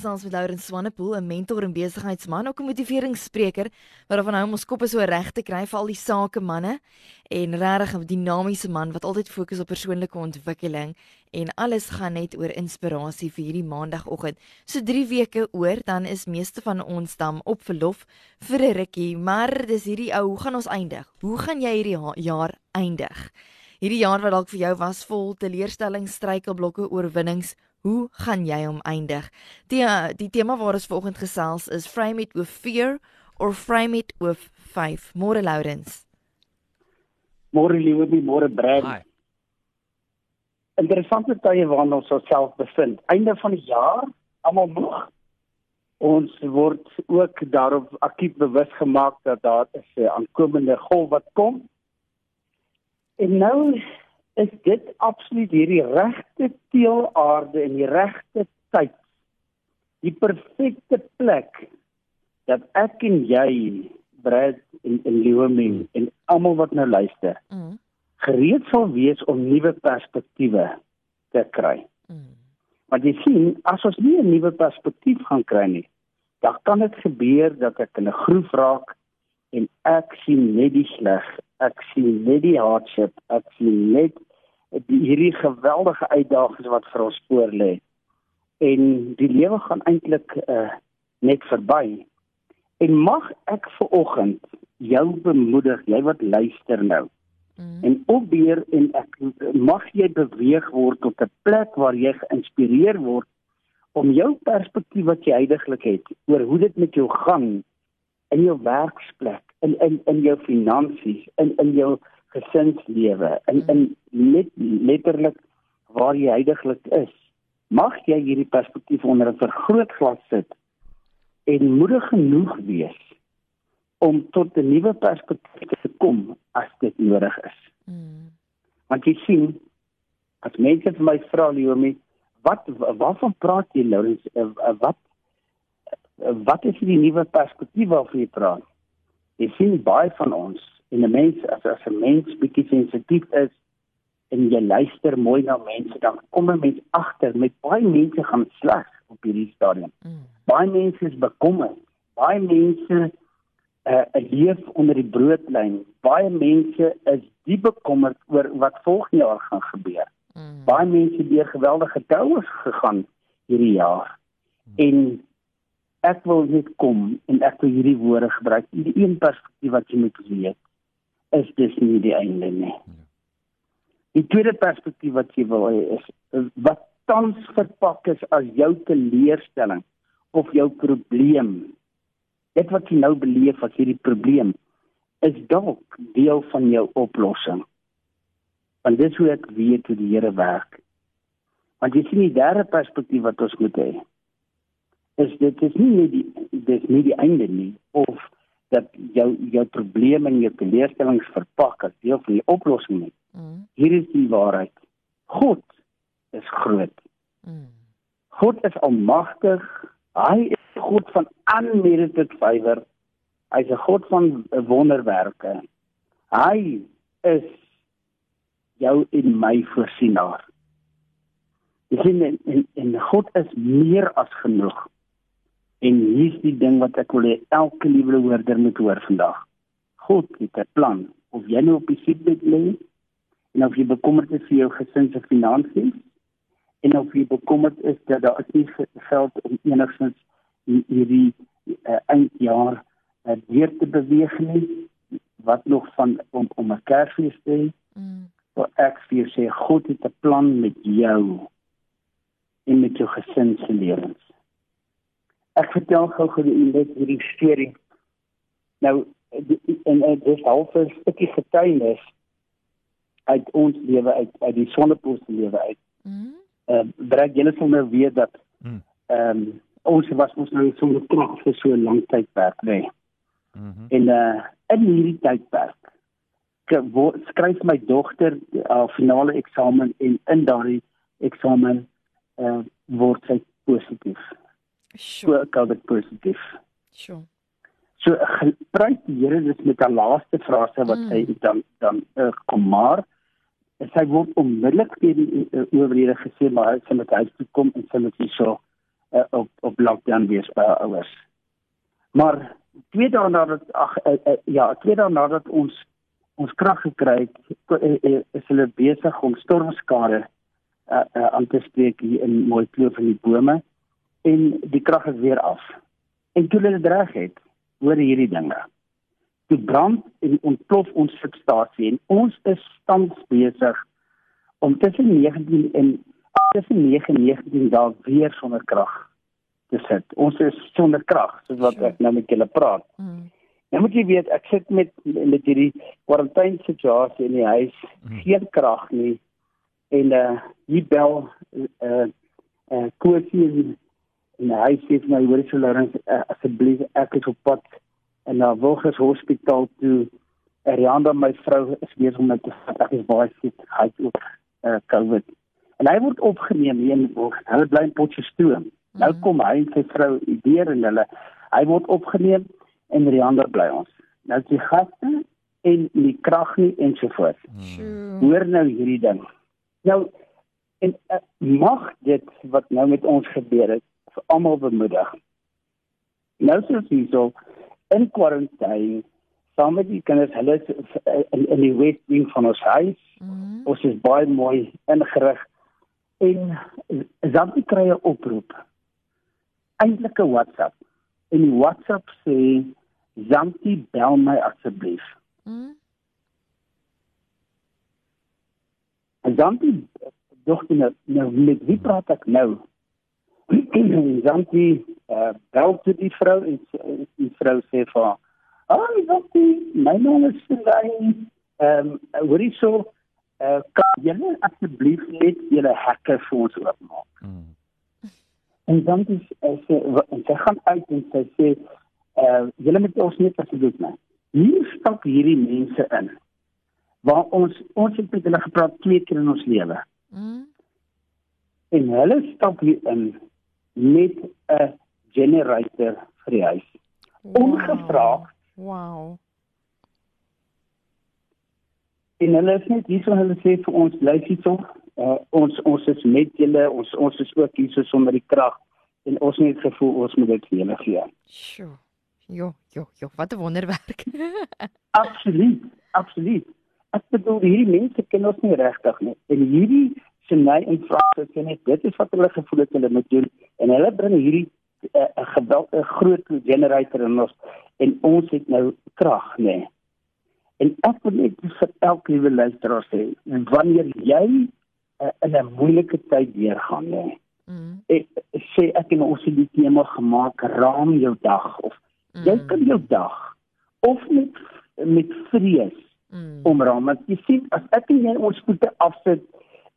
Gesels met Lauren Swanepoel, 'n mentor en besigheidsman, ook 'n motiveringsspreker, waarvan hou om ons koppe so reg te kry vir al die sakemanne en regtig 'n dinamiese man wat altyd fokus op persoonlike ontwikkeling en alles gaan net oor inspirasie vir hierdie maandagooggend. So 3 weke oor dan is meeste van ons dan op verlof vir 'n rukkie, maar dis hierdie ou, hoe gaan ons eindig? Hoe gaan jy hierdie jaar eindig? Hierdie jaar wat dalk vir jou was vol teleurstellings, struikelblokke, oorwinnings, Hoe gaan jy hom eindig? Die die tema waar ons vanoggend gesels is frame it with fear or frame it with faith. Môre Lourens. Môre liewe, môre Brad. Hi. Interessante tye waarin ons osself bevind. Einde van die jaar, almal moeg. Ons word ook daarop aktief bewus gemaak dat daar 'n aankomende golf wat kom. En nou is dit absoluut hierdie regte teelaarde en die regte tyd. Die perfekte plek dat ek en jy Brad en en Leoming en almal wat nou luister. Mm. gereed sal wees om nuwe perspektiewe te kry. Mm. Want jy sien, as ons nie 'n nuwe perspektief gaan kry nie, dan kan dit gebeur dat ek in 'n groef raak en ek sien net die sleg ek sien net die hardship, ek sien net die hierdie geweldige uitdagings wat vir ons voor lê. En die lewe gaan eintlik uh, net verby. En mag ek ver oggend jou bemoedig, jy wat luister nou. Mm. En opbeer en ek mag jy beweeg word tot 'n plek waar jy geïnspireer word om jou perspektief wat jy heidaglik het oor hoe dit met jou gaan in jou werksplek, in in in jou finansies, in in jou gesinslewe, in in net letterlik waar jy heidaglik is. Mag jy hierdie perspektief onder 'n vergrootglas sit en moedig genoeg wees om tot 'n nuwe perspektief te kom as dit nodig is. Mm. Want jy sien, as mense vir my vra Leomi, wat waarvan praat jy eh, wat wat is die nuwe perspektief waarvan jy praat? Jy sien baie van ons en 'n mens as as 'n mens bietjie sensitief is en jy luister mooi na mense dan kom 'n mens agter met baie mense gaan sleg op hierdie stadium. Mm. Baie mense is bekommerd. Baie mense uh, leef onder die broodlyn. Baie mense is diep bekommerd oor wat volgende jaar gaan gebeur. Mm. Baie mense het deur geweldige doues gegaan hierdie jaar. Mm. En ek wil net kom en ek wil hierdie woorde gebruik. Die een perspektief wat jy moet weet is dis nie die einde nie. Die tweede perspektief wat jy wil hê is wat tans verpak is as jou teleurstelling of jou probleem. Dit wat jy nou beleef as hierdie probleem is dalk deel van jou oplossing. Want dis hoe ek weet hoe die Here werk. Want jy sien die derde perspektief wat ons moet hê is dit is nie die dis nie die einde nie of dat jou jou probleme en jou teleurstellings verpak as deel van die oplossing nie. Mm. Hier is die waarheid. God is groot. Mm. God is almagtig. Hy is God van unmerited favor. Hy is 'n God van wonderwerke. Hy is jou en my voorsienaar. Jy sien en, en, en God is meer as genoeg. En hier's die ding wat ek wil hê elke liewe hoorder moet hoor vandag. God het 'n plan. Of jy nou op die siekbed lê en of jy bekommerd is vir jou gesin se finansies en of jy bekommerd is dat daar nie geld om enigstens hierdie uh, eindjaar uh, weer te beweeg nie wat nog van om om 'n kersfees te hê. Mm. So ek vir sê God het 'n plan met jou en met jou gesin se lewens. Ek vertel gou gou net hierdie storie. Nou en dit half 'n stukkie getuienis uit ons lewe uit uit die sonnepoos lewe uit. Mhm. Ehm uh, bring julle sal nou weet dat mm. ehm um, ons was ons nou so getrag vir so 'n lang tydperk, nê. Nee. Mm en uh in hierdie tydperk skryf my dogter haar uh, finale eksamen en in daardie eksamen uh, word sy positief So ek al dit positief. Sjoe. So gebruik die Here dit met 'n laaste frase wat hy Mm. dan dan uh, kom maar sy word onmiddellik teen die uh, owerhede gesê maar hy sal met huis toe kom en sy moet hierso uh, op op lockdown wees by haar ouers. Maar twee dae nadat ag uh, uh, ja, twee dae nadat ons ons krag gekry het, uh, uh, is hulle besig om stormskade uh, uh, aan te spreek hier in Mooikloof in die bome en die krag is weer af. En toe hulle dit reg het, hoor hierdie dinge. Toe brand en ontplof ons substasie en ons is tans besig om tussen 19 en tussen 9 en 19 dae weer sonder krag te sit. Ons is sonder krag, soos wat Sure. ek nou met julle praat. Mm. Nou moet jy weet, ek sit met met hierdie kwarantyne situasie in die huis, geen krag nie. En uh hier bel uh uh Kosie en, en hy sê vir my hoor so Lawrence uh, asseblief ek is op pad en na Wilges Hospitaal toe. Arianda my vrou is besig om my te vat. Ek is baie siek. Hy het ook uh COVID. En hy word opgeneem hier in Wilges. Hulle bly in Potchefstroom. Nou Mhm. kom hy en sy vrou weer en hulle hy word opgeneem en Riander bly ons. Nou die gaste en die krag nie ensovoorts. Sjoe. Hoor nou hierdie ding. Nou en uh, mag dit wat nou met ons gebeur het vir almal bemoedig. Nou soos hierso in kwarantyne saam met die kinders, hulle is uh, in, in die West Wing van ons huis. Mm. Ons is baie mooi ingerig en Zanti kry 'n oproep. Eintlik 'n WhatsApp. En die WhatsApp sê Zanti bel my asseblief. Mm. En Zanti dogter nou, nou met wie praat ek nou? Zanti uh, bel toe die vrou en s- die vrou sê vir haar: "Ag, Zanti, my naam is Sylvie. Ehm, um, hoorie so, uh, kan julle asseblief net julle hekke vir ons oopmaak?" Mm. En dan is uh, sy wa- en sy gaan uit en sy sê uh julle moet ons net asseblief net. Hier stap hierdie mense in. Waar ons ons het met hulle gepraat twee keer in ons lewe. Mm. En hulle stap hier in met 'n generator vir die huis. Ongevraagd. Wow. En hulle is net hier so hulle sê vir ons bly hierso. Uh, ons ons is met julle, ons ons is ook hier so sonder die krag en ons het net gevoel ons moet dit vir julle gee. Sjoe. Jo, jo, jo, wat 'n wonderwerk. Absoluut, absoluut. Ek bedoel hierdie mense ken ons nie regtig nie. En hierdie Sinai en Franse sê net dit is wat hulle gevoel het hulle moet doen en hulle bring hierdie 'n uh, geweldige groot generator in ons en ons het nou krag, nê. Nee. En ek wil net vir elke liewe luisteraar sê, wanneer jy uh, in 'n moeilike tyd deurgaan, nê. Nee, Mm. ek sê ek en ons het die tema gemaak raam jou dag of jy Mm. kan jou dag of met met vrees Mm. omraam want jy sien as ek en jy ons voete afsit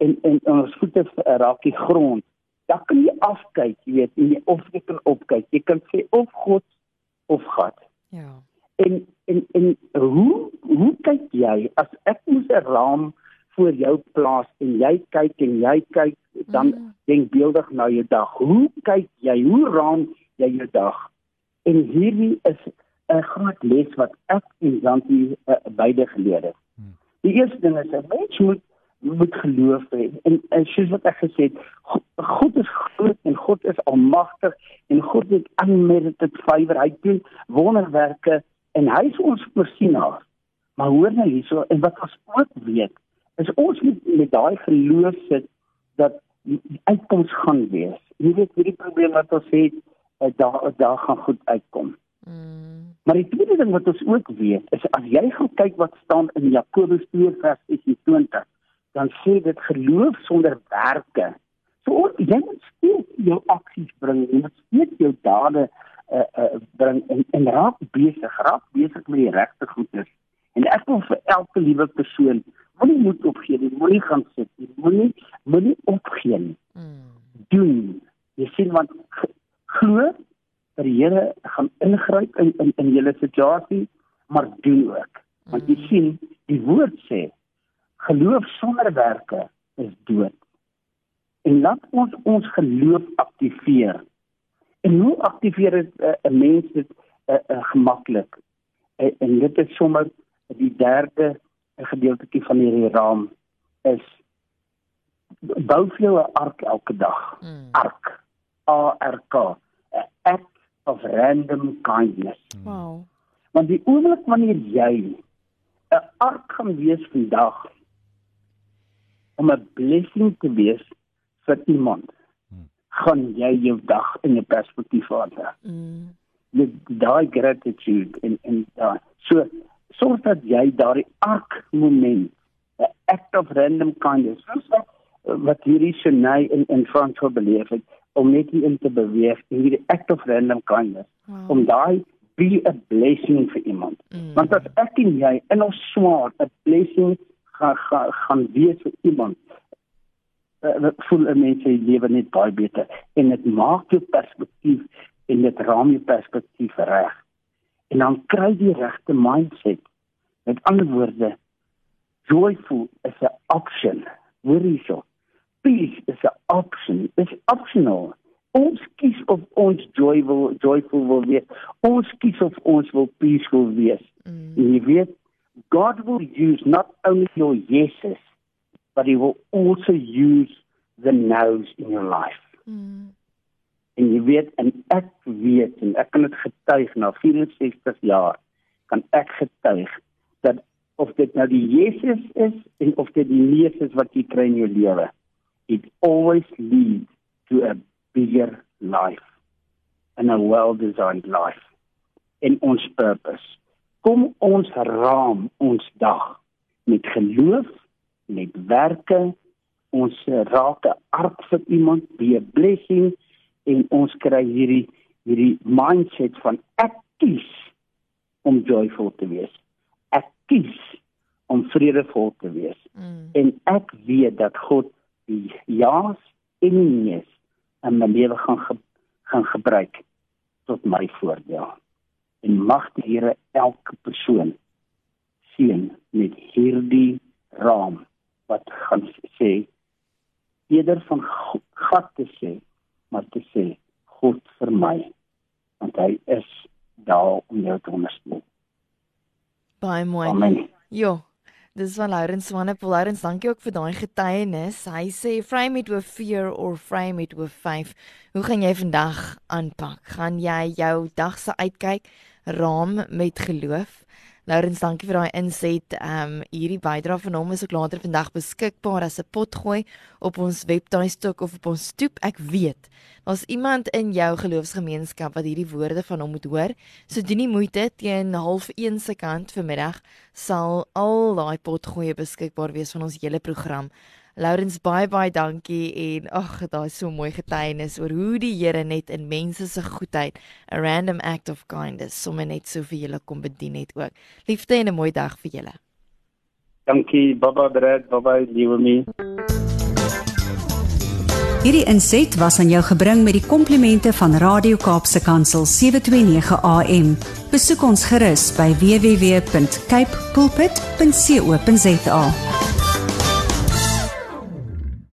en en, en ons voete uh, raak die grond dan kan jy afkyk jy weet en jy, of jy kan opkyk jy kan sê of God of God Ja. en en en hoe hoe kyk jy as ek moes 'n raam voor jou plaas en jy kyk en jy kyk dan Mm. denkbeeldig na jou dag. Hoe kyk jy? Hoe raam jy jou dag? En hierdie is 'n groot les wat ek en Jantie uh, beide geleer het. Hmm. Die eerste ding is 'n mens moet moet geloof hê. En, en soos wat ek gesê het, God, is groot en God is almagtig en God het unmerited favor. Hy doen wonderwerke en hy is ons voorsienaar. Maar hoor nou hierso en wat ons ook weet, is ons moet met daai geloof sit dat die uitkoms gaan wees. Jy weet hierdie probleem wat ons het, eh, daar daar gaan goed uitkom. Mm. Maar die tweede ding wat ons ook weet is as jy gaan kyk wat staan in Jakobus 2 vers 20, dan sê dit geloof sonder werke. So ons, jy moet steeds jou aksies bring, jy moet steeds jou dade uh, uh, bring en, en raak besig, raak besig met die regte goedes. En ek wil vir elke liewe persoon moenie moed opgee nie, moenie gaan sit nie, moenie moenie opgee nie. Mm. Doen. Jy sien want glo dat die Here gaan ingryp in in in julle situasie, maar doen ook. Want jy Mm. sien, die woord sê geloof sonder werke is dood. En laat ons ons geloof aktiveer En hoe aktiveer dit 'n uh, mens dit uh, uh, gemaklik? En, en dit is sommer die derde gedeeltjie van hierdie raam is bou vir jou 'n ark elke dag. Mm. Ark. A R K. 'n Act of random kindness. Wow. Want die oomblik wanneer jy 'n ark gaan wees vandag om 'n blessing te wees vir iemand, hmm. gaan jy jou dag in 'n perspektief verander. Mm. Met daai gratitude en en uh, so sorg dat jy daardie ark moment 'n act of random kindness so, wat hierdie Shanay in in Frans wil beleef het om net in te beweeg in hierdie act of random kindness wow. om daai be a blessing vir iemand. Mm. Want as ek en jy in ons swaar 'n blessing gaan gaan gaan wees vir iemand, uh, dit voel 'n mens se lewe net baie beter en dit maak jou perspektief en dit raam jou perspektief reg. En dan kry jy die regte mindset. Met ander woorde, joyful is 'n option. Hoor hierso. Peace is 'n option. It's optional ons kies of ons joyful joyful wil wees. Ons kies of ons wil peaceful wees. Mm. En jy weet, God will use not only your yeses, but he will also use the no's in your life. Mm. En jy weet, en ek weet en ek kan dit getuig na 64 jaar, kan ek getuig dat of dit nou die yeses is en of dit die nees is wat jy kry in jou lewe, it always leads to a bigger life and a well-designed life in ons purpose. Kom ons raam ons dag met geloof, met werke, ons raak 'n ark vir iemand, be a blessing en ons kry hierdie hierdie mindset van ek kies om joyful te wees. Ek kies om vredevol te wees. Mm. En ek weet dat God die ja's en die nee's in my lewe gaan ge, gaan gebruik tot my voordeel. En mag die Here elke persoon seën met hierdie raam wat gaan sê eerder van God te sê, maar te sê God vir my want hy is daar om jou te ondersteun. Baie mooi. Amen. Jo, Dis van Laurens Swanepoel. Laurens, dankie ook vir daai getuienis. Hy sê frame it with fear or frame it with faith. Hoe gaan jy vandag aanpak? Gaan jy jou dag se uitkyk raam met geloof? Laurens, dankie vir daai inset. Ehm um, hierdie bydrae van hom is ook later vandag beskikbaar as 'n potgooi op ons webtuistok of op ons stoep. Ek weet, daar's iemand in jou geloofsgemeenskap wat hierdie woorde van hom moet hoor. So doen nie moeite teen 0.5 se kant vanmiddag sal al daai potgoeie beskikbaar wees van ons hele program. Laurens baie baie dankie en ag daai so mooi getuienis oor hoe die Here net in mense se goedheid 'n random act of kindness sommer net so vir julle kom bedien het ook. Liefde en 'n mooi dag vir julle. Dankie baba Brad, baba Liewemie. Hierdie inset was aan jou gebring met die komplimente van Radio Kaapse Kansel 729 AM. Besoek ons gerus by www.cape pulpit.co.za.